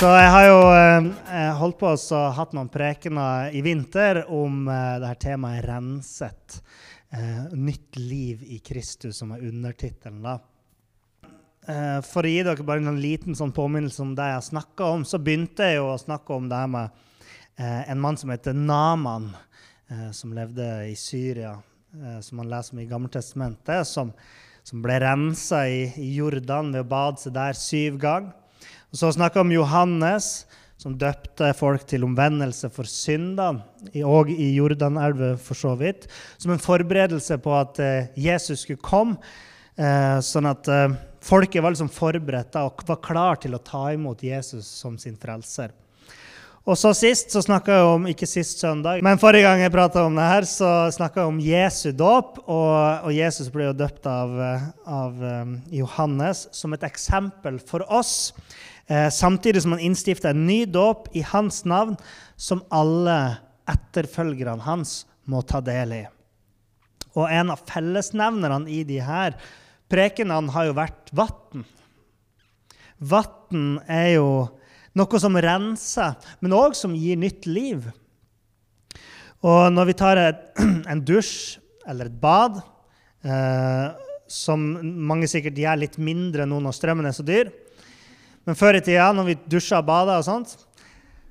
Så jeg har jo eh, holdt på å hatt noen prekener i vinter om eh, det her temaet 'renset'. Eh, 'Nytt liv i Kristus', som er undertittelen. da. Eh, for å gi dere bare en liten sånn påminnelse om det jeg snakka om, så begynte jeg jo å snakke om det her med eh, en mann som heter Naman, eh, som levde i Syria, som man leser om i Gammeltestamentet, som, som ble rensa i, i Jordan ved å bade seg der syv ganger. Og så snakka vi om Johannes, som døpte folk til omvendelse for syndene, og i Jordanelva for så vidt, som en forberedelse på at eh, Jesus skulle komme, eh, sånn at eh, folket var liksom forberedt og var klar til å ta imot Jesus som sin frelser. Og så sist så snakka jeg om ikke sist søndag, men forrige gang jeg prata om det her, så snakka jeg om Jesu dåp. Og, og, Jesus ble jo døpt av, av Johannes som et eksempel for oss samtidig som han innstifta en ny dåp i hans navn, som alle etterfølgerne hans må ta del i. Og en av fellesnevnerne i de her prekenene har jo vært vann. Vann er jo noe som renser, men òg som gir nytt liv. Og når vi tar en dusj eller et bad, eh, som mange sikkert gjør litt mindre nå når strømmen er så dyr, men før i tida, når vi dusja og bada, og sånt,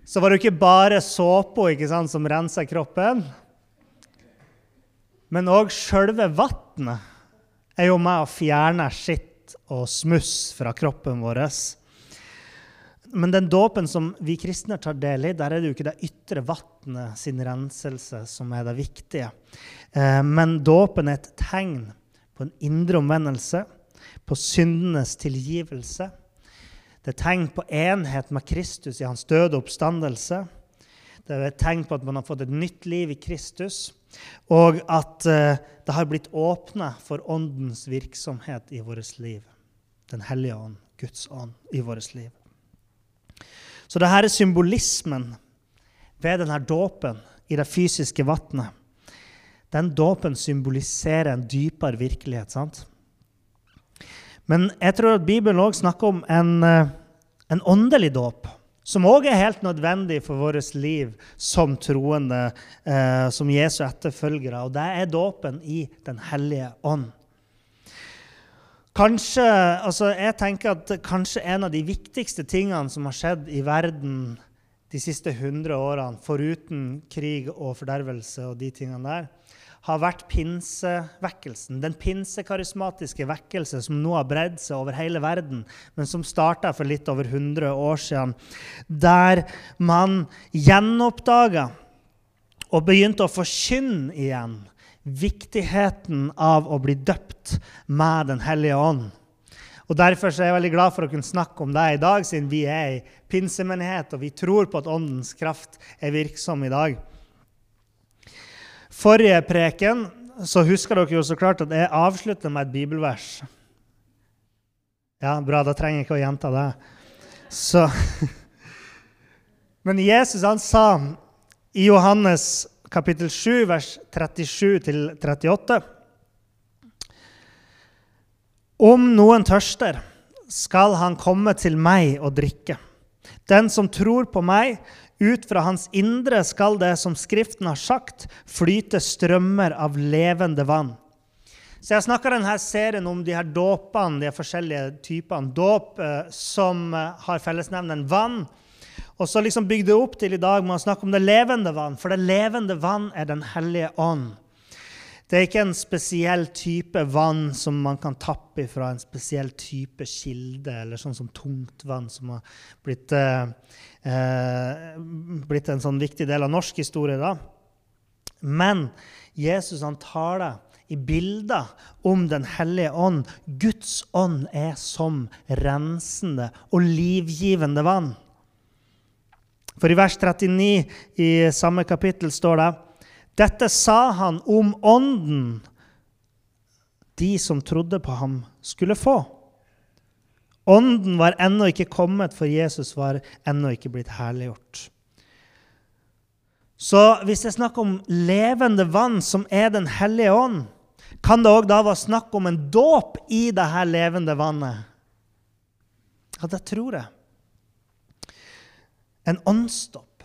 så var det jo ikke bare såpa som rensa kroppen. Men òg sjølve vannet er jo med å fjerne skitt og smuss fra kroppen vår. Men den dåpen som vi kristne tar del i, der er det jo ikke det ytre vannet sin renselse som er det viktige. Eh, men dåpen er et tegn på en indre omvendelse, på syndenes tilgivelse det er tegn på enhet med Kristus i hans døde oppstandelse. Det er tegn på at man har fått et nytt liv i Kristus, og at uh, det har blitt åpna for Åndens virksomhet i vårt liv. Den hellige ånd, Guds ånd, i vårt liv. Så dette er symbolismen ved denne dåpen i det fysiske vannet. Den dåpen symboliserer en dypere virkelighet. sant? Men jeg tror at Bibelen òg snakker om en, eh, en åndelig dåp, som òg er helt nødvendig for vårt liv som troende, eh, som Jesu etterfølgere. Og det er dåpen i Den hellige ånd. Kanskje, altså jeg tenker at kanskje en av de viktigste tingene som har skjedd i verden de siste 100 årene, foruten krig og fordervelse og de tingene der, har vært pinsevekkelsen. Den pinsekarismatiske vekkelse som nå har bredd seg over hele verden, men som starta for litt over 100 år siden. Der man gjenoppdaga og begynte å forkynne igjen viktigheten av å bli døpt med Den hellige ånd. Og Derfor er jeg veldig glad for å kunne snakke om det i dag, siden vi er ei pinsemenighet og vi tror på at Åndens kraft er virksom i dag. Forrige preken så husker dere jo så klart at jeg avslutter med et bibelvers. Ja, bra. Da trenger jeg ikke å gjenta det. Så Men Jesus han sa i Johannes kapittel 7, vers 37-38 Om noen tørster, skal han komme til meg og drikke. Den som tror på meg, ut fra hans indre skal det, som Skriften har sagt, flyte strømmer av levende vann. Så Jeg snakker denne serien om de her dåpene, de her forskjellige typene dåp eh, som eh, har fellesnevnen vann. Og så liksom bygde jeg opp til i dag med å snakke om det levende vann, for det levende vann er Den hellige ånd. Det er ikke en spesiell type vann som man kan tappe fra en spesiell type kilde, eller sånn som tungtvann, som har blitt, eh, blitt en sånn viktig del av norsk historie. da. Men Jesus han taler i bilder om Den hellige ånd. Guds ånd er som rensende og livgivende vann. For i vers 39 i samme kapittel står det dette sa han om ånden de som trodde på ham, skulle få. Ånden var ennå ikke kommet, for Jesus var ennå ikke blitt herliggjort. Så hvis det er snakk om levende vann, som er Den hellige ånd, kan det òg da være snakk om en dåp i det her levende vannet? Ja, det tror jeg. En åndsdåp.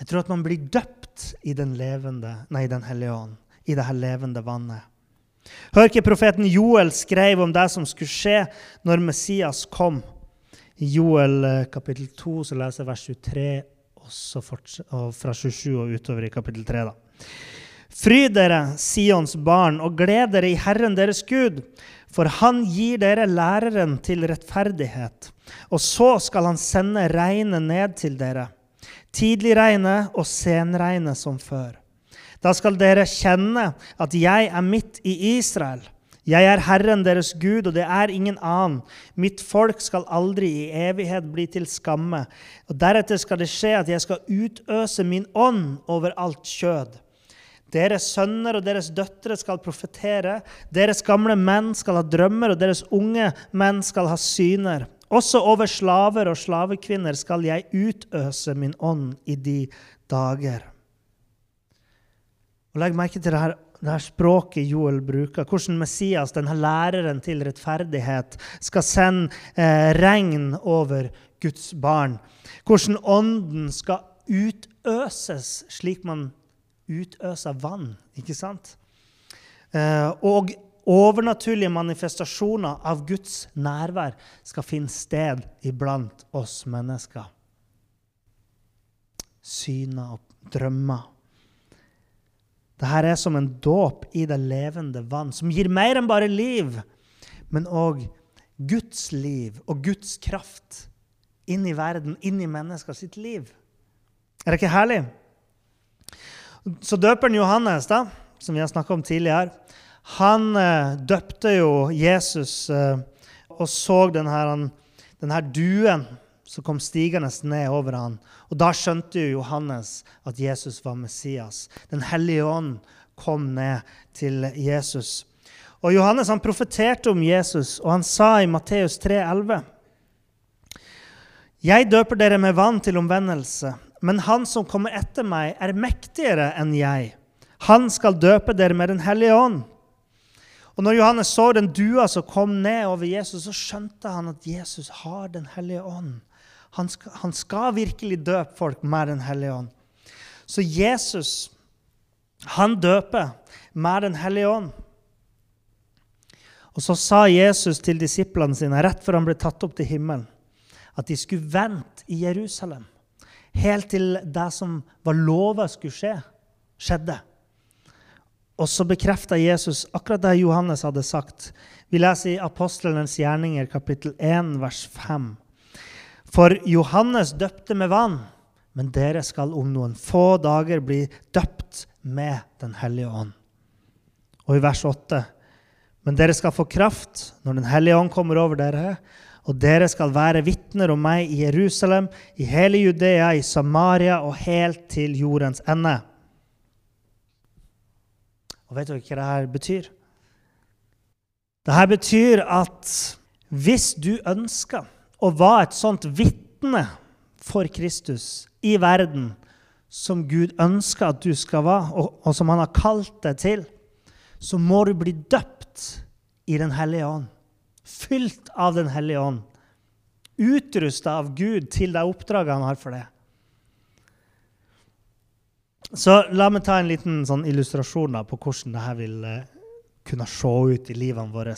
Jeg tror at man blir døpt i Den, levende, nei, den hellige ånd, i det her levende vannet. Hør ikke profeten Joel skrev om det som skulle skje når Messias kom. I Joel eh, kapittel 2 så leser jeg vers 23 og fra 27 og utover i kapittel 3. da. Fryd dere, Sions barn, og gled dere i Herren deres Gud, for han gir dere læreren til rettferdighet. Og så skal han sende regnet ned til dere, tidligregnet og senregnet som før. Da skal dere kjenne at jeg er midt i Israel. Jeg er Herren deres Gud, og det er ingen annen. Mitt folk skal aldri i evighet bli til skamme. Og Deretter skal det skje at jeg skal utøse min ånd over alt kjød. Deres sønner og deres døtre skal profetere. Deres gamle menn skal ha drømmer, og deres unge menn skal ha syner. Også over slaver og slavekvinner skal jeg utøse min ånd i de dager. Og Legg merke til det her, det her, språket Joel bruker. Hvordan Messias, denne læreren til rettferdighet, skal sende eh, regn over Guds barn. Hvordan ånden skal utøses slik man utøser vann. ikke sant? Eh, og overnaturlige manifestasjoner av Guds nærvær skal finne sted iblant oss mennesker. Syner og drømmer. Dette er som en dåp i det levende vann, som gir mer enn bare liv, men òg Guds liv og Guds kraft inn i verden, inn i mennesker sitt liv. Er det ikke herlig? Så døperen Johannes, da, som vi har snakka om tidligere, han eh, døpte jo Jesus eh, og så denne, denne duen som kom stigende ned over han. Og Da skjønte jo Johannes at Jesus var Messias. Den hellige ånd kom ned til Jesus. Og Johannes han profeterte om Jesus, og han sa i Matteus 3,11.: Jeg døper dere med vann til omvendelse, men han som kommer etter meg, er mektigere enn jeg. Han skal døpe dere med Den hellige ånd. Og når Johannes så den dua som kom ned over Jesus, så skjønte han at Jesus har Den hellige ånd. Han skal, han skal virkelig døpe folk med Den hellige ånd. Så Jesus, han døper med Den hellige ånd. Og så sa Jesus til disiplene sine rett før han ble tatt opp til himmelen, at de skulle vente i Jerusalem helt til det som var lova skulle skje, skjedde. Og så bekrefta Jesus akkurat det Johannes hadde sagt. Vi leser i Apostlenes gjerninger, kapittel 1, vers 5. For Johannes døpte med vann, men dere skal om noen få dager bli døpt med Den hellige ånd. Og i vers 8.: Men dere skal få kraft når Den hellige ånd kommer over dere, og dere skal være vitner om meg i Jerusalem, i hele Judea, i Samaria og helt til jordens ende. Og vet dere hva dette betyr? Dette betyr at hvis du ønsker og var et sånt vitne for Kristus i verden som Gud ønsker at du skal være, og, og som han har kalt deg til, så må du bli døpt i Den hellige ånd. Fylt av Den hellige ånd. Utrusta av Gud til det oppdraget han har for deg. Så la meg ta en liten sånn illustrasjon på hvordan dette vil uh, kunne se ut i livene våre.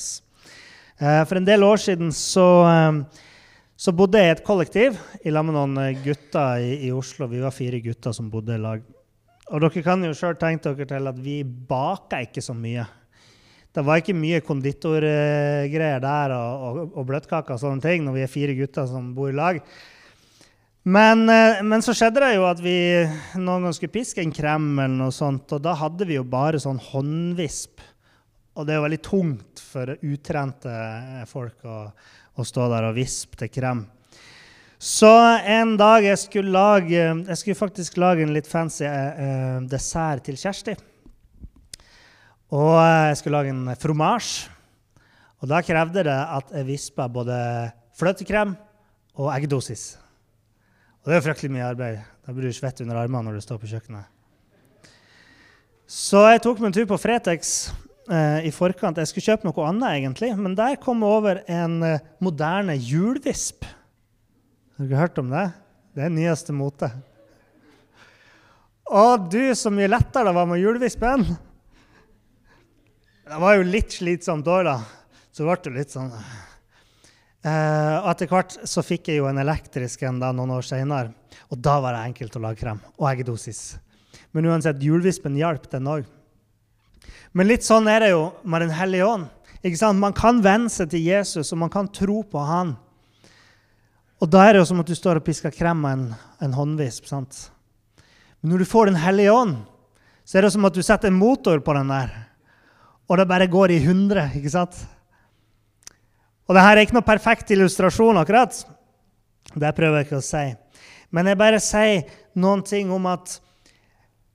Uh, for en del år siden så uh, så bodde jeg i et kollektiv i lag med noen eh, gutter i, i, Oslo. Vi var fire gutter som bodde i lag. Og dere kan jo sjøl tenke dere til at vi baka ikke så mye. Det var ikke mye konditorgreier der og, og, og bløtkaker og sånne ting når vi er fire gutter som bor i lag. Men, eh, men, så skjedde det jo at vi noen ganger skulle piske en krem, eller noe sånt, og da hadde vi jo bare sånn håndvisp. Og det er jo veldig tungt for utrente folk å, å stå der og vispe til krem. Så en dag jeg skulle lage Jeg skulle faktisk lage en litt fancy eh, dessert til Kjersti. Og eh, jeg skulle lage en fromasj. Og da krevde det at jeg vispa både fløtekrem og eggedosis. Og det er fryktelig mye arbeid. Da blir du svett under armene når du står på kjøkkenet. Så jeg tok meg en tur på Fretex eh, i forkant. Jeg skulle kjøpe noe annet, egentlig, men der kom jeg over en eh, moderne hjulvisp. Har dere hørt om det? Det er nyeste mote. Å, du, så mye lettere det var med hjulvispen! Det var jo litt slitsomt òg, da. Så ble det litt sånn og etter hvert så fikk jeg jo en elektrisk en da, noen år seinere. Og da var det enkelt å lage krem. Og eggedosis. Men uansett, hjulvispen hjalp, den òg. Men litt sånn er det jo med Den hellige ånd. Man kan venne seg til Jesus, og man kan tro på han. Og da er det jo som at du står og pisker krem med en, en håndvisp. sant? Men når du får Den hellige ånd, så er det som at du setter en motor på den der, og det bare går i hundre. ikke sant? Og dette er ikke noe perfekt illustrasjon, akkurat. Det prøver jeg ikke å si. Men jeg bare sier noen ting om at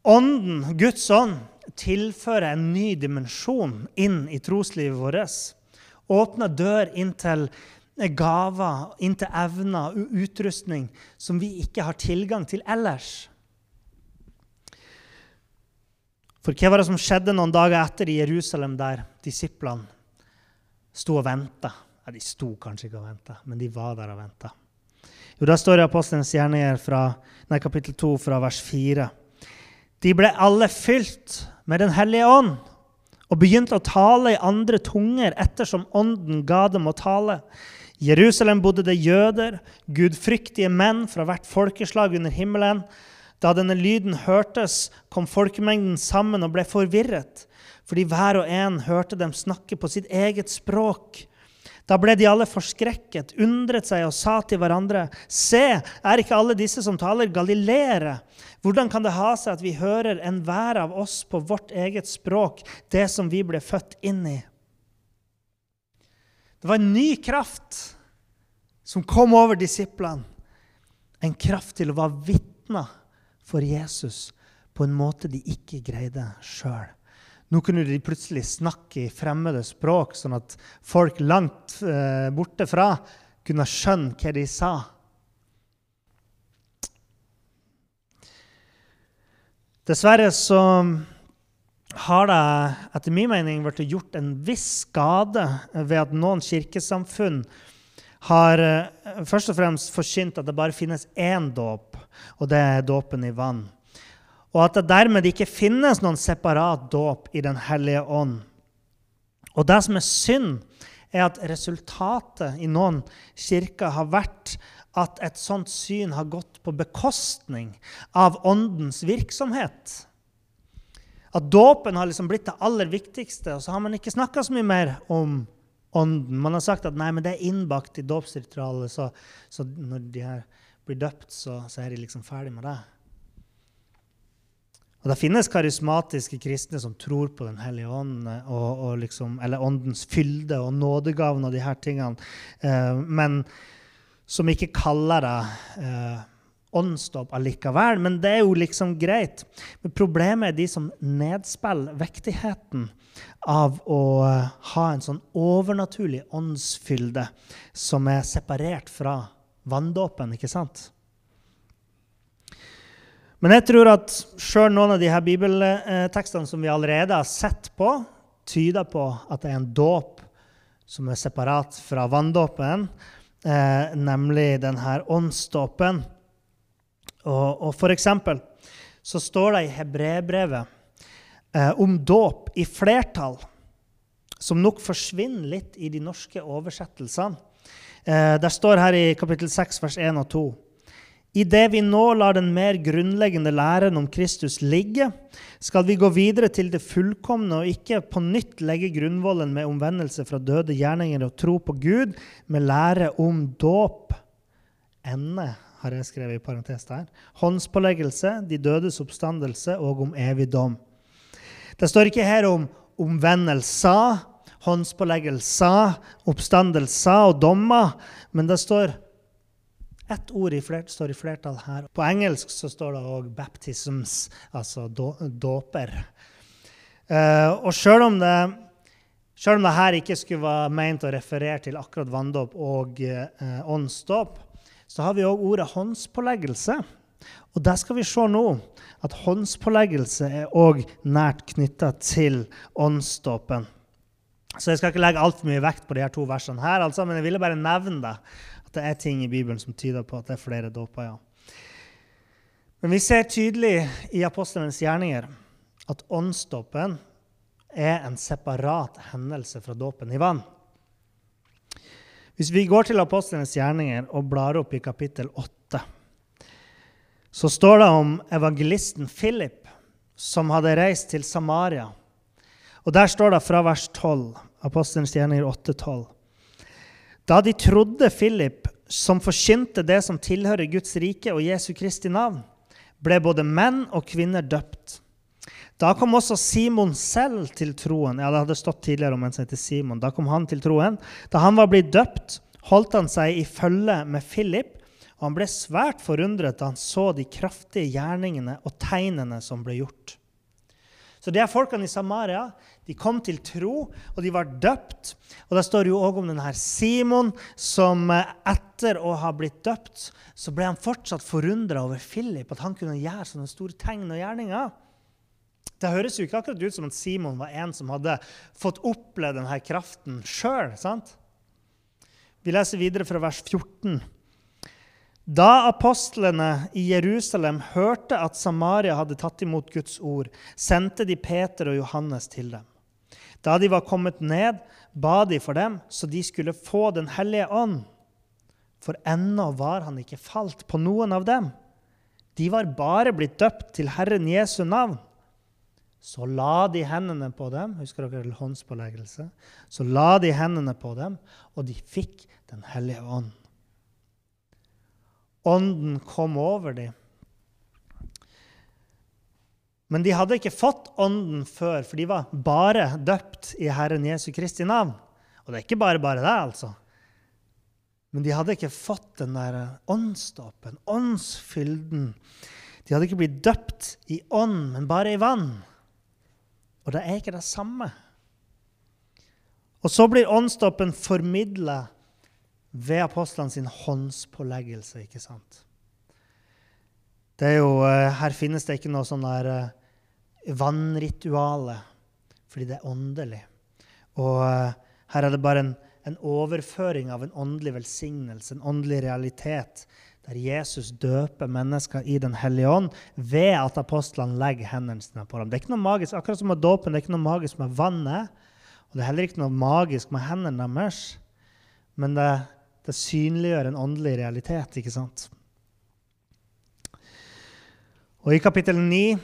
Ånden, Guds ånd, tilfører en ny dimensjon inn i troslivet vårt. Åpner dør inn til gaver, inn til evner og utrustning som vi ikke har tilgang til ellers. For hva var det som skjedde noen dager etter i Jerusalem, der disiplene sto og venta? Ja, de sto kanskje ikke og venta, men de var der og venta. Jo, da står det i Apostelens gjerninger fra kapittel 2 fra vers 4. De ble alle fylt med Den hellige ånd og begynte å tale i andre tunger ettersom ånden ga dem å tale. I Jerusalem bodde det jøder, gudfryktige menn fra hvert folkeslag under himmelen. Da denne lyden hørtes, kom folkemengden sammen og ble forvirret, fordi hver og en hørte dem snakke på sitt eget språk. Da ble de alle forskrekket, undret seg og sa til hverandre.: Se, er ikke alle disse som taler, galileere? Hvordan kan det ha seg at vi hører enhver av oss på vårt eget språk, det som vi ble født inn i? Det var en ny kraft som kom over disiplene. En kraft til å være vitner for Jesus på en måte de ikke greide sjøl. Nå kunne de plutselig snakke i fremmede språk, sånn at folk langt eh, borte fra kunne skjønne hva de sa. Dessverre så har det etter min mening blitt gjort en viss skade ved at noen kirkesamfunn har eh, først og fremst forkynt at det bare finnes én dåp, og det er dåpen i vann og at det dermed ikke finnes noen separat dåp i Den hellige ånd. Og det som er synd, er at resultatet i noen kirker har vært at et sånt syn har gått på bekostning av åndens virksomhet. At dåpen har liksom blitt det aller viktigste, og så har man ikke snakka så mye mer om ånden. Man har sagt at nei, men det er innbakt i dåpsritualet, så, så, når de her blir døpt, så, så er de liksom ferdig med det. Og Det finnes karismatiske kristne som tror på Den hellige ånd, og, og liksom, eller åndens fylde og nådegaven og de her tingene, eh, men som ikke kaller det eh, åndsdåp allikevel. Men det er jo liksom greit. Men problemet er de som nedspiller vektigheten av å eh, ha en sånn overnaturlig åndsfylde som er separert fra vanndåpen, ikke sant? Men jeg tror at sjøl noen av de her bibeltekstene som vi allerede har sett på, tyder på at det er en dåp som er separat fra vanndåpen, eh, nemlig denne åndsdåpen. Og, og for eksempel så står det i hebreerbrevet eh, om dåp i flertall, som nok forsvinner litt i de norske oversettelsene. Eh, der står her i kapittel 6, vers 1 og 2. Idet vi nå lar den mer grunnleggende læren om Kristus ligge, skal vi gå videre til det fullkomne og ikke på nytt legge grunnvollen med omvendelse fra døde gjerninger og tro på Gud med lære om dåp. Ende, har jeg skrevet i parentes der. Håndspåleggelse, de dødes oppstandelse og om evig dom. Det står ikke her om omvendelser, håndspåleggelser, oppstandelser og dommer, men det står ett ord i flert, står i flertall her. På engelsk så står det òg 'baptisms', altså dåper. Uh, og sjøl om, selv om det her ikke skulle være meint å referere til akkurat vanndåp og uh, åndsdåp, så har vi òg ordet håndspåleggelse. Og der skal vi se nå at håndspåleggelse er òg nært knytta til åndsdåpen. Så jeg skal ikke legge altfor mye vekt på de her to versene, her, altså, men jeg ville bare nevne det, at det er ting i Bibelen som tyder på at det er flere dåper. ja. Men vi ser tydelig i apostlenes gjerninger at åndsdåpen er en separat hendelse fra dåpen i vann. Hvis vi går til apostlenes gjerninger og blar opp i kapittel 8, så står det om evangelisten Philip som hadde reist til Samaria. Og Der står det fra vers 12, apostelens gjerninger 8, 12. Da de trodde Philip, som forkynte det som tilhører Guds rike og Jesu Kristi navn, ble både menn og kvinner døpt. Da kom også Simon selv til troen. Ja, Det hadde stått tidligere om en som heter Simon. Da kom han til troen. Da han var blitt døpt, holdt han seg i følge med Philip, og han ble svært forundret da han så de kraftige gjerningene og tegnene som ble gjort. Så det er folkene i Samaria de kom til tro, og de var døpt. Og Det står jo òg om denne Simon, som eh, etter å ha blitt døpt, så ble han fortsatt forundra over Philip, at han kunne gjøre sånne store tegn og gjerninger. Det høres jo ikke akkurat ut som at Simon var en som hadde fått oppleve denne kraften sjøl. Vi leser videre fra vers 14. Da apostlene i Jerusalem hørte at Samaria hadde tatt imot Guds ord, sendte de Peter og Johannes til dem. Da de var kommet ned, ba de for dem, så de skulle få Den hellige ånd. For ennå var han ikke falt på noen av dem. De var bare blitt døpt til Herren Jesu navn. Så la de hendene på dem husker dere håndspåleggelse, så la de hendene på dem, og de fikk Den hellige ånd. Ånden kom over dem. Men de hadde ikke fått Ånden før, for de var bare døpt i Herren Jesu Kristi navn. Og det er ikke bare bare det, altså. Men de hadde ikke fått den der åndsdåpen, åndsfylden. De hadde ikke blitt døpt i ånd, men bare i vann. Og det er ikke det samme. Og så blir åndsdåpen formidla ved apostlene sin håndspåleggelse, ikke sant? Det er jo, eh, her finnes det ikke noe sånn der eh, vannrituale, fordi det er åndelig. Og eh, her er det bare en, en overføring av en åndelig velsignelse, en åndelig realitet der Jesus døper mennesker i Den hellige ånd ved at apostlene legger hendene sine på dem. Det er ikke noe magisk, Akkurat som med dåpen, det er ikke noe magisk med vannet. Og det er heller ikke noe magisk med hendene deres. Men det, det synliggjør en åndelig realitet, ikke sant? Og i kapittel 9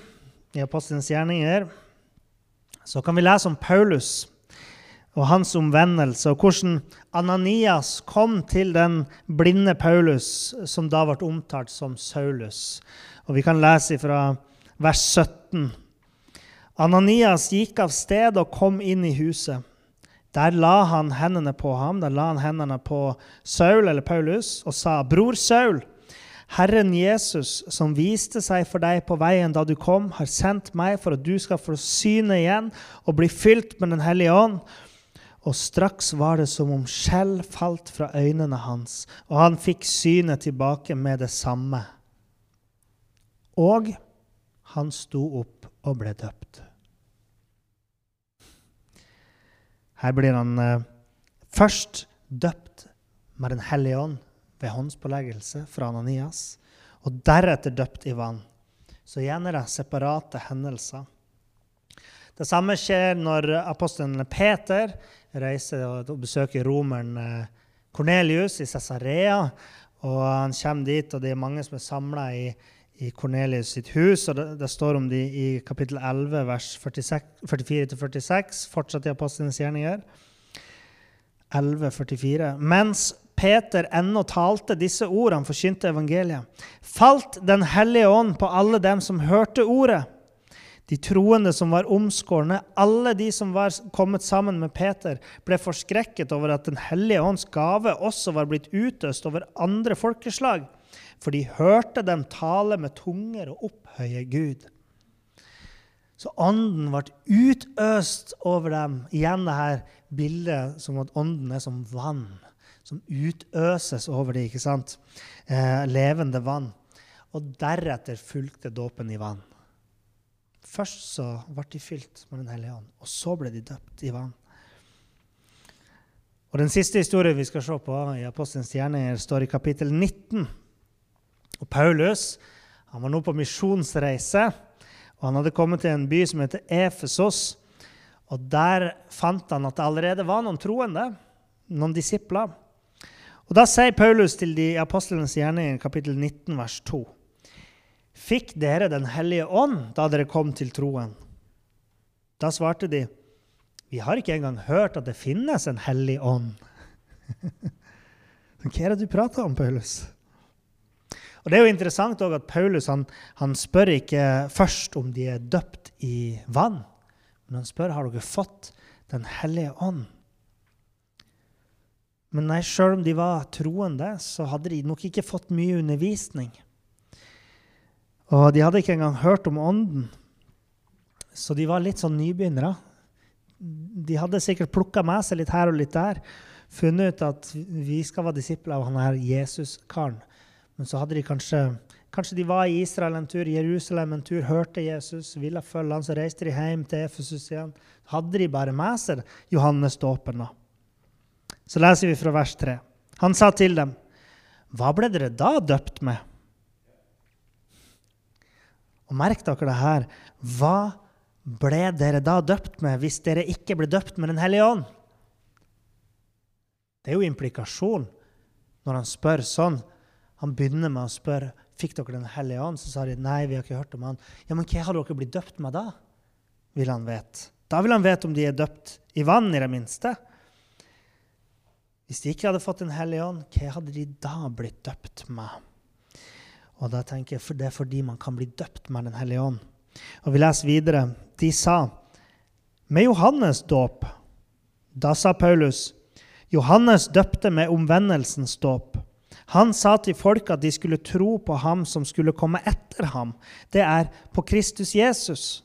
i Apostelens gjerninger så kan vi lese om Paulus og hans omvendelse, og hvordan Ananias kom til den blinde Paulus, som da ble omtalt som Saulus. Og Vi kan lese fra vers 17. Ananias gikk av sted og kom inn i huset. Der la han hendene på ham, der la han hendene på Saul, eller Paulus, og sa, 'Bror Saul, Herren Jesus, som viste seg for deg på veien da du kom, har sendt meg for at du skal få syne igjen og bli fylt med Den hellige ånd.' Og straks var det som om skjell falt fra øynene hans, og han fikk synet tilbake med det samme. Og han sto opp og ble døpt. Her blir han eh, først døpt med Den hellige ånd ved håndspåleggelse fra Ananias, og deretter døpt i vann. Så igjen er det separate hendelser. Det samme skjer når apostelen Peter reiser og besøker romeren Kornelius eh, i Cesarea. Og han kommer dit, og det er mange som er samla i, i Kornelius sitt hus. og Det, det står om de i kapittel 11, vers 44-46, fortsatt i apostlenes gjerninger. 11, 44. Mens Peter ennå talte disse ordene, forkynte evangeliet, falt Den hellige ånd på alle dem som hørte ordet. De troende som var omskårne, alle de som var kommet sammen med Peter, ble forskrekket over at Den hellige ånds gave også var blitt utøst over andre folkeslag. For de hørte dem tale med tunger og opphøye Gud. Så ånden ble utøst over dem. Igjen det her bildet som at ånden er som vann, som utøses over dem. ikke sant? Eh, levende vann. Og deretter fulgte dåpen i vann. Først så ble de fylt med Den hellige ånd, og så ble de døpt i vann. Og Den siste historien vi skal se på i Apostelens gjerninger, står i kapittel 19. Og Paulus han var nå på misjonsreise. og Han hadde kommet til en by som heter Efesos. og Der fant han at det allerede var noen troende, noen disipler. Og Da sier Paulus til de apostlenes gjerninger, kapittel 19, vers 2.: Fikk dere Den hellige ånd da dere kom til troen? Da svarte de, vi har ikke engang hørt at det finnes en hellig ånd. Hva er det du prater om, Paulus? Og Det er jo interessant også at Paulus han, han, spør ikke først om de er døpt i vann, men han spør har dere fått Den hellige ånd. Men nei, sjøl om de var troende, så hadde de nok ikke fått mye undervisning. Og de hadde ikke engang hørt om Ånden. Så de var litt sånn nybegynnere de hadde sikkert plukka med seg litt her og litt der. Funnet ut at vi skal være disipler av han her Jesus-karen. Men så hadde de kanskje Kanskje de var i Israel en tur, Jerusalem en tur, hørte Jesus, ville følge han, så reiste de hjem til Efesus igjen. Hadde de bare med seg Johannes dåpen, da. Så leser vi fra vers 3. Han sa til dem, Hva ble dere da døpt med? Og merk dere det her. Hva ble dere da døpt med hvis dere ikke ble døpt med Den hellige ånd? Det er jo implikasjon når han spør sånn. Han begynner med å spørre fikk dere Den hellige ånd. Så sa de nei, vi har ikke hørt om han. Ja, Men hva har dere blitt døpt med da? vil han vite. Da vil han vite om de er døpt i vann, i det minste. Hvis de ikke hadde fått Den hellige ånd, hva hadde de da blitt døpt med? Og da tenker jeg, for Det er fordi man kan bli døpt med Den hellige ånd. Og vi leser videre. De sa, med Johannes dåp. Da sa Paulus, Johannes døpte med omvendelsens dåp. Han sa til folk at de skulle tro på ham som skulle komme etter ham. Det er på Kristus Jesus.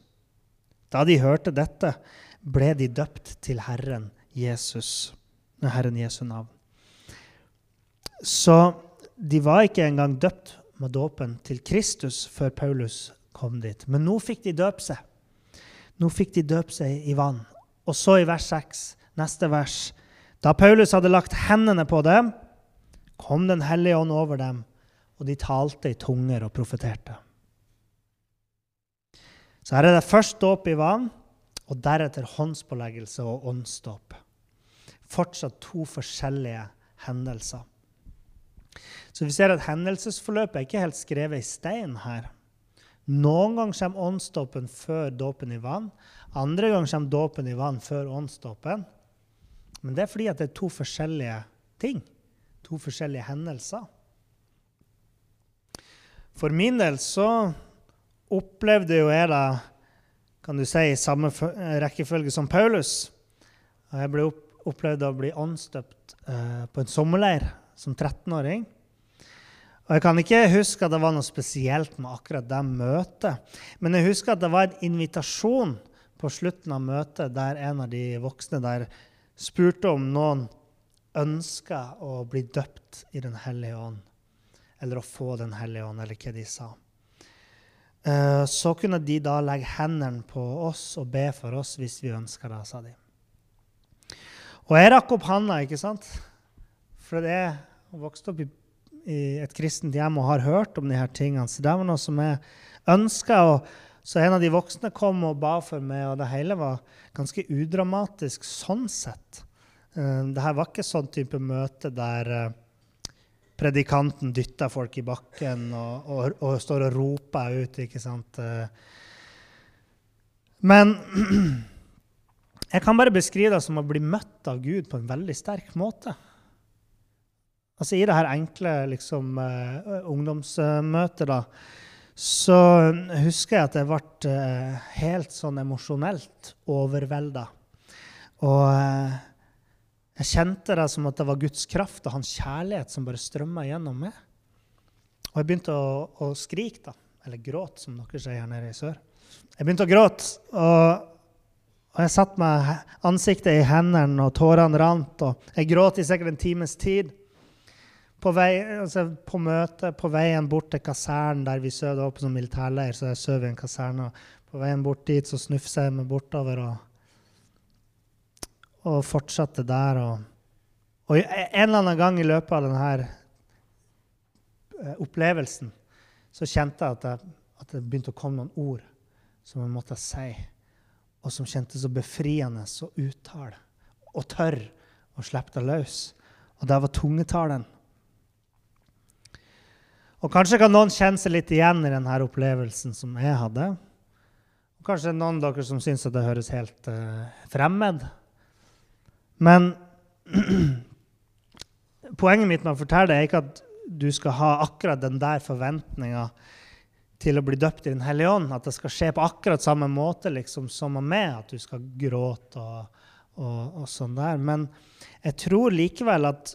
Da de hørte dette, ble de døpt til Herren Jesus, Herren Jesu navn. Så de var ikke engang døpt med dåpen til Kristus før Paulus kom dit. Men nå fikk de døpe seg. Nå fikk de døpe seg i vann. Og så i vers 6, neste vers. Da Paulus hadde lagt hendene på dem, kom Den hellige ånd over dem, og de talte i tunger og profeterte. Så her er det først dåp i vann, og deretter håndspåleggelse og åndsdåp. Fortsatt to forskjellige hendelser. Så vi ser at hendelsesforløpet er ikke helt skrevet i stein her. Noen ganger kommer åndsdåpen før dåpen i vann. Andre ganger kommer dåpen i vann før åndsdåpen. Men det er fordi det er to forskjellige ting. To forskjellige hendelser. For min del så opplevde jo jeg det kan du si, i samme rekkefølge som Paulus. Jeg ble opplevd å bli åndsdøpt eh, på en sommerleir som 13-åring. Og Jeg kan ikke huske at det var noe spesielt med akkurat det møtet. Men jeg husker at det var en invitasjon på slutten av møtet der en av de voksne der spurte om noen ønska å bli døpt i Den hellige ånd. Eller å få Den hellige ånd, eller hva de sa. Eh, så kunne de da legge hendene på oss og be for oss hvis vi ønska det, sa de. Og jeg rakk opp handa, ikke sant? For jeg vokste opp i et kristent hjem og har hørt om de her tingene. Så det var noe som jeg ønska. Så en av de voksne kom og ba for meg, og det hele var ganske udramatisk sånn sett. Uh, det her var ikke sånn type møte der uh, predikanten dytter folk i bakken og, og, og, står og roper ut, ikke sant. Uh, men jeg kan bare beskrive det som å bli møtt av Gud på en veldig sterk måte. Altså I det her enkle liksom, ungdomsmøtet da, så husker jeg at jeg ble helt sånn emosjonelt overvelda. Og jeg kjente det som at det var Guds kraft og hans kjærlighet som bare strømma gjennom meg. Og jeg begynte å, å skrike, da. Eller gråte, som dere sier her nede i sør. Jeg begynte å gråte. Og, og jeg satte meg ansiktet i hendene, og tårene rant. Og jeg gråt i sikkert en times tid. På, vei, altså på møte, på veien bort til kasernen der vi sov, det var på sånn militærleir, så jeg sov i en kaserne. På veien bort dit så snufsa jeg meg bortover og, og fortsatte der. Og, og en eller annen gang i løpet av denne eh, opplevelsen så kjente jeg at, jeg at det begynte å komme noen ord som jeg måtte si, og som kjentes så befriende å uttale. Og tørr å slippe det løs. Og det var tungetalen. Og Kanskje kan noen kjenne seg litt igjen i denne opplevelsen som jeg hadde. Og kanskje noen av dere som syns det høres helt uh, fremmed. Men poenget mitt med å fortelle det er ikke at du skal ha akkurat den der forventninga til å bli døpt i Den hellige ånd. At det skal skje på akkurat samme måte liksom, som med meg, at du skal gråte og, og, og sånn der. Men jeg tror likevel at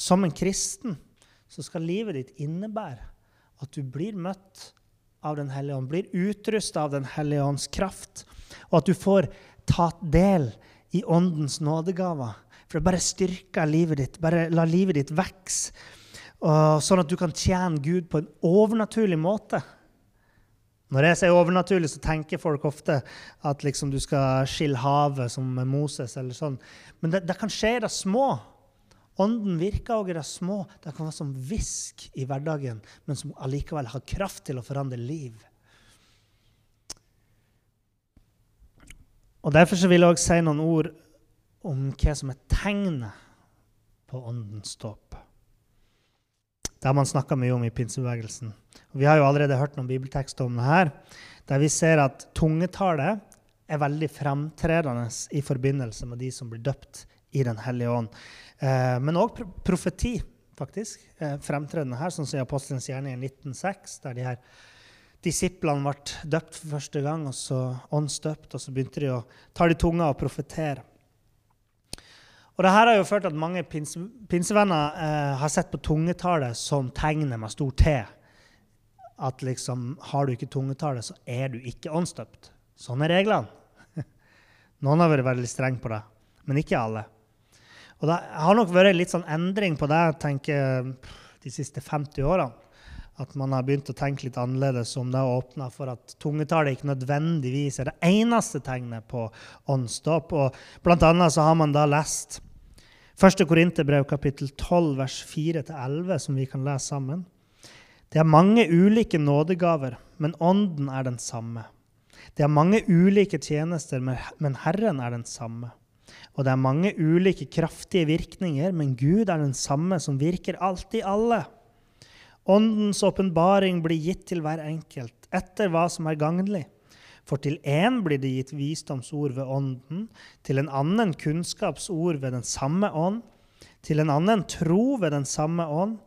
som en kristen så skal livet ditt innebære at du blir møtt av Den hellige ånd, blir utrusta av Den hellige ånds kraft, og at du får tatt del i åndens nådegaver. For det bare styrker livet ditt. Bare la livet ditt vokse, sånn at du kan tjene Gud på en overnaturlig måte. Når jeg sier overnaturlig, så tenker folk ofte at liksom du skal skille havet som Moses. eller sånn. Men det, det kan skje i det små. Ånden virker òg i det små. Det kan være som hvisk i hverdagen, men som allikevel har kraft til å forandre liv. Og Derfor så vil jeg også si noen ord om hva som er tegnet på åndens dåp. Det har man snakka mye om i pinsebevegelsen. Vi har jo allerede hørt noen bibeltekster om det her, der vi ser at tungetallet er veldig fremtredende i forbindelse med de som blir døpt i Den hellige ånd. Eh, men òg profeti, faktisk. Fremtredende her, sånn som i Apostelens gjerning i 1906, der de her disiplene ble døpt for første gang, og så åndsdøpt, og så begynte de å ta de tunga og profetere. Og Dette har jo ført til at mange pinse, pinsevenner eh, har sett på tungetallet som tegnet med stor T. At liksom, har du ikke tungetallet, så er du ikke åndsdøpt. Sånn er reglene. Noen har vært veldig strenge på det, men ikke alle. Og det har nok vært litt sånn endring på det tenker de siste 50 årene. At man har begynt å tenke litt annerledes om det har åpna for at tungetallet ikke nødvendigvis er det eneste tegnet på åndsdåp. Blant annet så har man da lest 1. Korinterbrev kapittel 12 vers 4-11, som vi kan lese sammen. Det er mange ulike nådegaver, men ånden er den samme. Det er mange ulike tjenester, men Herren er den samme. Og det er mange ulike kraftige virkninger, men Gud er den samme som virker alt i alle. Åndens åpenbaring blir gitt til hver enkelt etter hva som er gagnlig. For til én blir det gitt visdomsord ved Ånden, til en annen kunnskapsord ved den samme ånd, til en annen tro ved den samme ånd,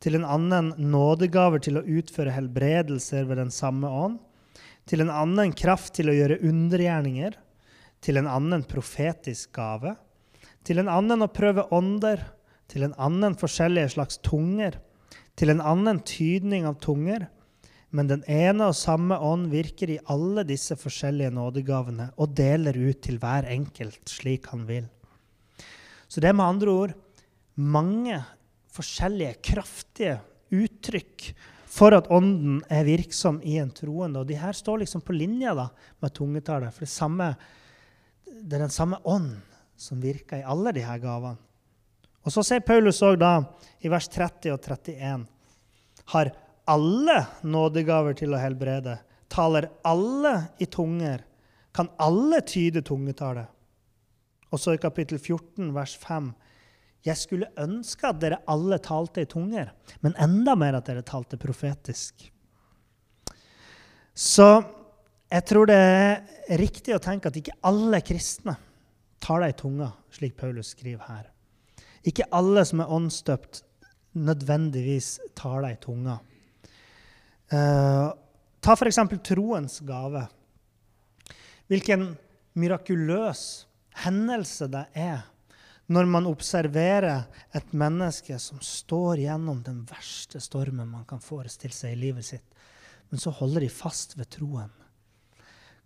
til en annen nådegaver til å utføre helbredelser ved den samme ånd, til en annen kraft til å gjøre undergjerninger, til en annen profetisk gave, til en annen å prøve ånder, til en annen forskjellige slags tunger, til en annen tydning av tunger. Men den ene og samme ånd virker i alle disse forskjellige nådegavene og deler ut til hver enkelt slik han vil. Så det er med andre ord mange forskjellige, kraftige uttrykk for at ånden er virksom i en troende. Og de her står liksom på linje da, med tungetallet. For det samme det er den samme ånd som virker i alle disse gavene. Og så sier Paulus òg da, i vers 30 og 31, har alle nådegaver til å helbrede, taler alle i tunger, kan alle tyde tungetallet. Og så i kapittel 14, vers 5, jeg skulle ønske at dere alle talte i tunger, men enda mer at dere talte profetisk. Så jeg tror det er riktig å tenke at ikke alle kristne taler i tunga, slik Paulus skriver her. Ikke alle som er åndsdøpt, nødvendigvis taler i tunga. Uh, ta f.eks. troens gave. Hvilken mirakuløs hendelse det er Når man observerer et menneske som står gjennom den verste stormen man kan forestille seg i livet sitt, men så holder de fast ved troen.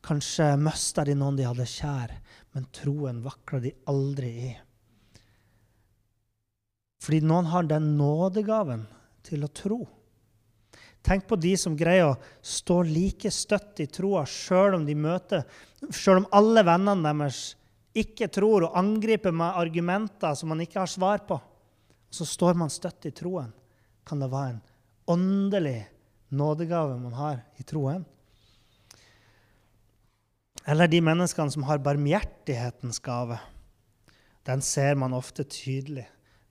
Kanskje mista de noen de hadde kjær, men troen vakla de aldri i. Fordi noen har den nådegaven til å tro. Tenk på de som greier å stå like støtt i troa sjøl om de møter Sjøl om alle vennene deres ikke tror og angriper med argumenter som man ikke har svar på. Så står man støtt i troen. Kan det være en åndelig nådegave man har i troen? Eller de menneskene som har barmhjertighetens gave. Den ser man ofte tydelig.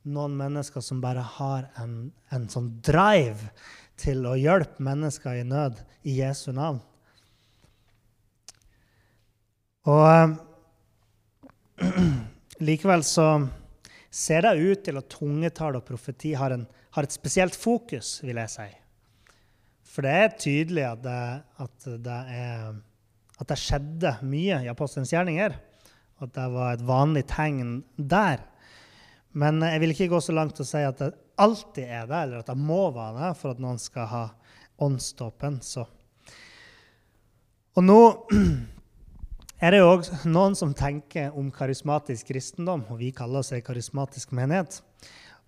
Noen mennesker som bare har en, en sånn drive til å hjelpe mennesker i nød i Jesu navn. Og uh, likevel så ser det ut til at tungetall og profeti har, en, har, et spesielt fokus, vil jeg si. For det er tydelig at det, at det, er, at det skjedde mye i apostelens gjerninger. At det var et vanlig tegn der. Men jeg vil ikke gå så langt å si at det alltid er det, eller at det må være det for at noen skal ha åndsdåpen. Og nå er det jo òg noen som tenker om karismatisk kristendom, og vi kaller oss ei karismatisk menighet.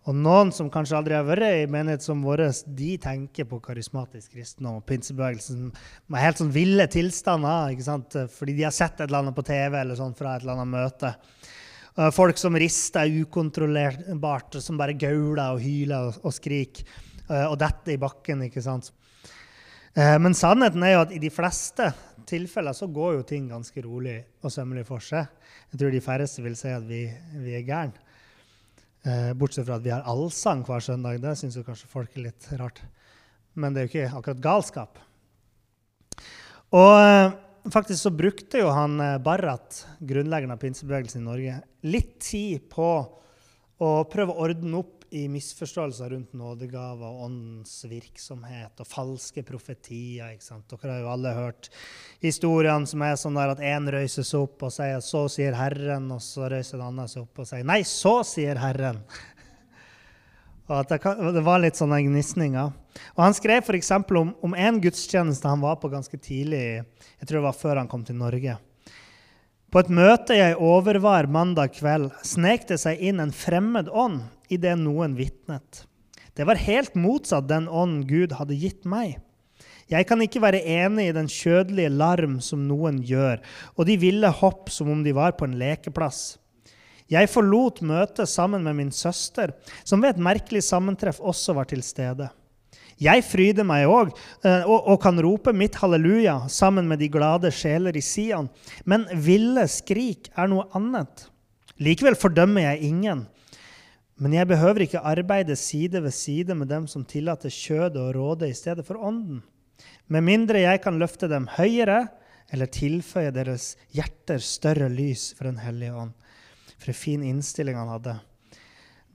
Og noen som kanskje aldri har vært i menighet som vår, de tenker på karismatisk kristendom og pinsebevegelsen med helt sånn ville tilstander, ikke sant? fordi de har sett et eller annet på TV eller sånn fra et eller annet møte. Folk som rister ukontrollerbart, som bare gauler og hyler og, og skriker eh, og detter i bakken. ikke sant? Eh, men sannheten er jo at i de fleste tilfeller så går jo ting ganske rolig og sømmelig for seg. Jeg tror de færreste vil si at vi, vi er gærne. Eh, bortsett fra at vi har allsang hver søndag. Det syns kanskje folk er litt rart. Men det er jo ikke akkurat galskap. Og faktisk så brukte jo han eh, Barrat, grunnleggeren av pinsebevegelsen i Norge, litt tid på å prøve å ordne opp i misforståelser rundt nådegaver og åndens virksomhet og falske profetier. ikke sant? Dere har jo alle hørt historiene som er sånn der at én røyser seg opp og sier 'så sier Herren', og så røyser en annen seg opp og sier 'nei, så sier Herren'. Og at det, var litt sånne gnisninger. Og Han skrev f.eks. om, om en gudstjeneste han var på ganske tidlig, jeg tror det var før han kom til Norge. På et møte jeg overvar mandag kveld, snek det seg inn en fremmed ånd idet noen vitnet. Det var helt motsatt den ånd Gud hadde gitt meg. Jeg kan ikke være enig i den kjødelige larm som noen gjør, og de ville hopp som om de var på en lekeplass. Jeg forlot møtet sammen med min søster, som ved et merkelig sammentreff også var til stede. Jeg fryder meg òg eh, og, og, kan rope mitt halleluja sammen med de glade sjeler i Sian, men ville skrik er noe annet. Likevel fordømmer jeg ingen. Men jeg behøver ikke arbeide side ved side med dem som tillater kjødet å råde i stedet for ånden. Med mindre jeg kan løfte dem høyere eller tilføye deres hjerter større lys for Den hellige ånd for fin innstilling han hadde.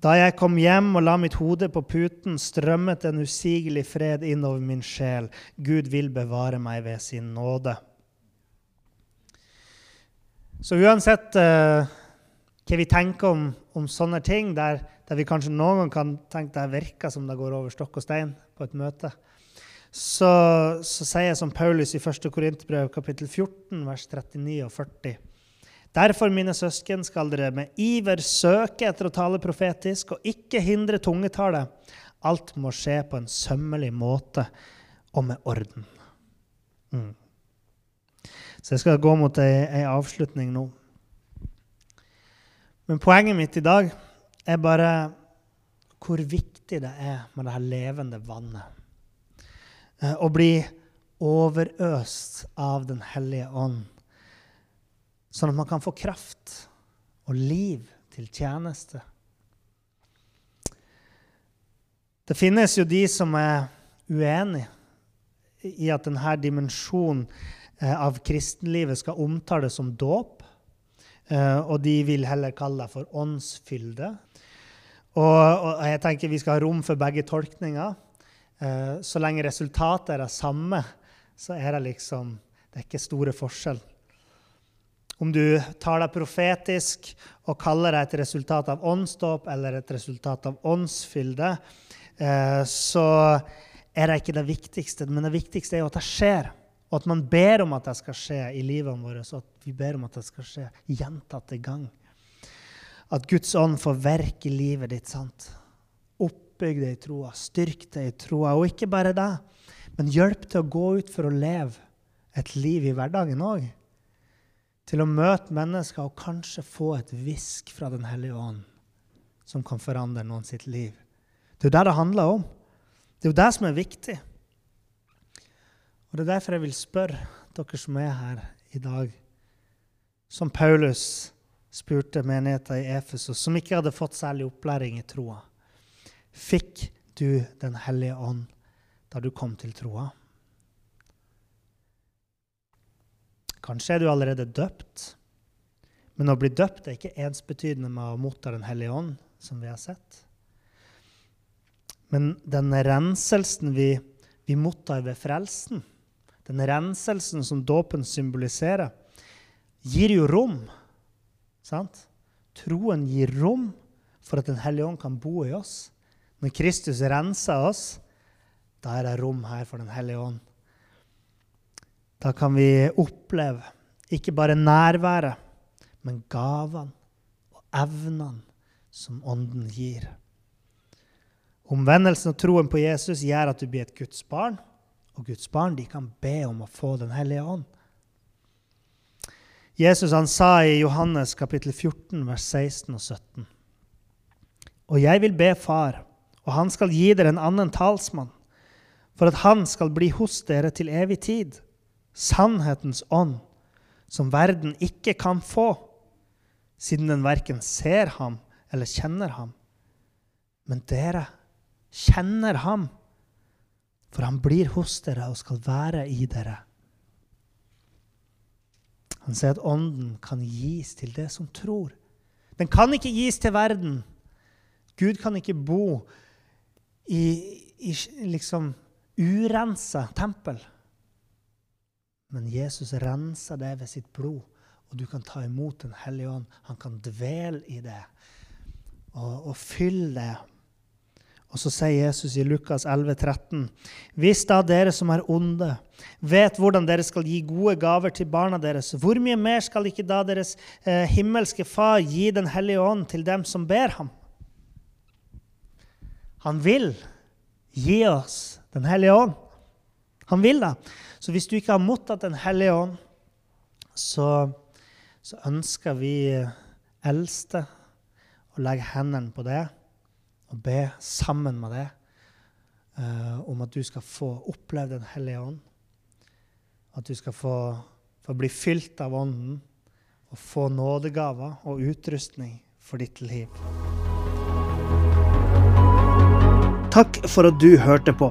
Da jeg kom hjem og la mitt hode på puten, strømmet en usigelig fred innover min sjel. Gud vil bevare meg ved sin nåde. Så uansett uh, hva vi tenker om, om sånne ting, der, der, vi kanskje noen gang kan tenke det virker som det går over stokk og stein på et møte, så, så sier jeg som Paulus i 1. Korinterbrev kapittel 14, vers 39 og 40. Derfor, mine søsken, skal dere med iver søke etter å tale profetisk og ikke hindre tungetallet. Alt må skje på en sømmelig måte og med orden. Mm. Så jeg skal gå mot ei, ei avslutning nå. Men poenget mitt i dag er bare hvor viktig det er med det her levende vannet. Eh, å bli overøst av Den hellige ånd Sånn at man kan få kraft og liv til tjeneste. Det finnes jo de som er uenig i at denne dimensjonen eh, av kristenlivet skal omtales som dåp. Eh, og de vil heller kalle det for åndsfylde. Og, jeg tenker vi skal ha rom for begge tolkninger. Eh, så lenge resultatet er det samme, så er det liksom Det er ikke store forskjell. Om du tar deg profetisk og kaller det et resultat av åndsdåp eller et resultat av åndsfylde, eh, så er det ikke det viktigste. Men det viktigste er jo at det skjer. Og at man ber om at det skal skje i livet vårt, og at vi ber om at det skal skje gjentatte gang. At Guds ånd får verke i livet ditt. sant? Oppbygg det i troa, styrk det i troa. Og ikke bare det, men hjelp til å gå ut for å leve et liv i hverdagen òg. Til å møte mennesker og kanskje få et hvisk fra Den hellige ånd som kan forandre noen sitt liv. Det er jo det det handler om. Det er jo det som er viktig. Og Det er derfor jeg vil spørre dere som er her i dag, som Paulus spurte menigheten i Efesos, som ikke hadde fått særlig opplæring i troa. Fikk du Den hellige ånd da du kom til troa? Kanskje er du allerede døpt, men å bli døpt er ikke ensbetydende med å motta Den hellige ånd, som vi har sett. Men den renselsen vi, vi mottar ved frelsen, den renselsen som dåpen symboliserer, gir jo rom. Sant? Troen gir rom for at Den hellige ånd kan bo i oss. Når Kristus renser oss, da er det rom her for Den hellige ånd. Da kan vi oppleve ikke bare nærværet, men gavene og evnene som Ånden gir. Omvendelsen og troen på Jesus gjør at du blir et Guds barn, og Guds barn kan be om å få Den hellige ånd. Jesus han sa i Johannes kapittel 14, vers 16 og 17.: Og jeg vil be Far, og han skal gi dere en annen talsmann, for at han skal bli hos dere til evig tid sannhetens ånd, som verden ikke kan få, siden den verken ser ham eller kjenner ham. Men dere kjenner ham, for han blir hos dere og skal være i dere. Han sier at ånden kan gis til det som tror. Den kan ikke gis til verden. Gud kan ikke bo i, i liksom urensa tempel. Men Jesus renser det ved sitt blod, og du kan ta imot Den hellige ånd. Han kan dvele i det og, og fylle det. Og så sier Jesus i Lukas 11, 13, Hvis da dere som er onde, vet hvordan dere skal gi gode gaver til barna deres, hvor mye mer skal ikke da deres eh, himmelske Far gi Den hellige ånd til dem som ber ham? Han vil gi oss Den hellige ånd. Han vil det. Så hvis du ikke har mottatt Den hellige ånd, så, så, ønsker vi eldste å legge hendene på det og be sammen med det uh, om at du skal få oppleve Den hellige ånd. At du skal få, få bli fylt av Ånden og få nådegaver og utrustning for ditt liv. Takk for at du hørte på.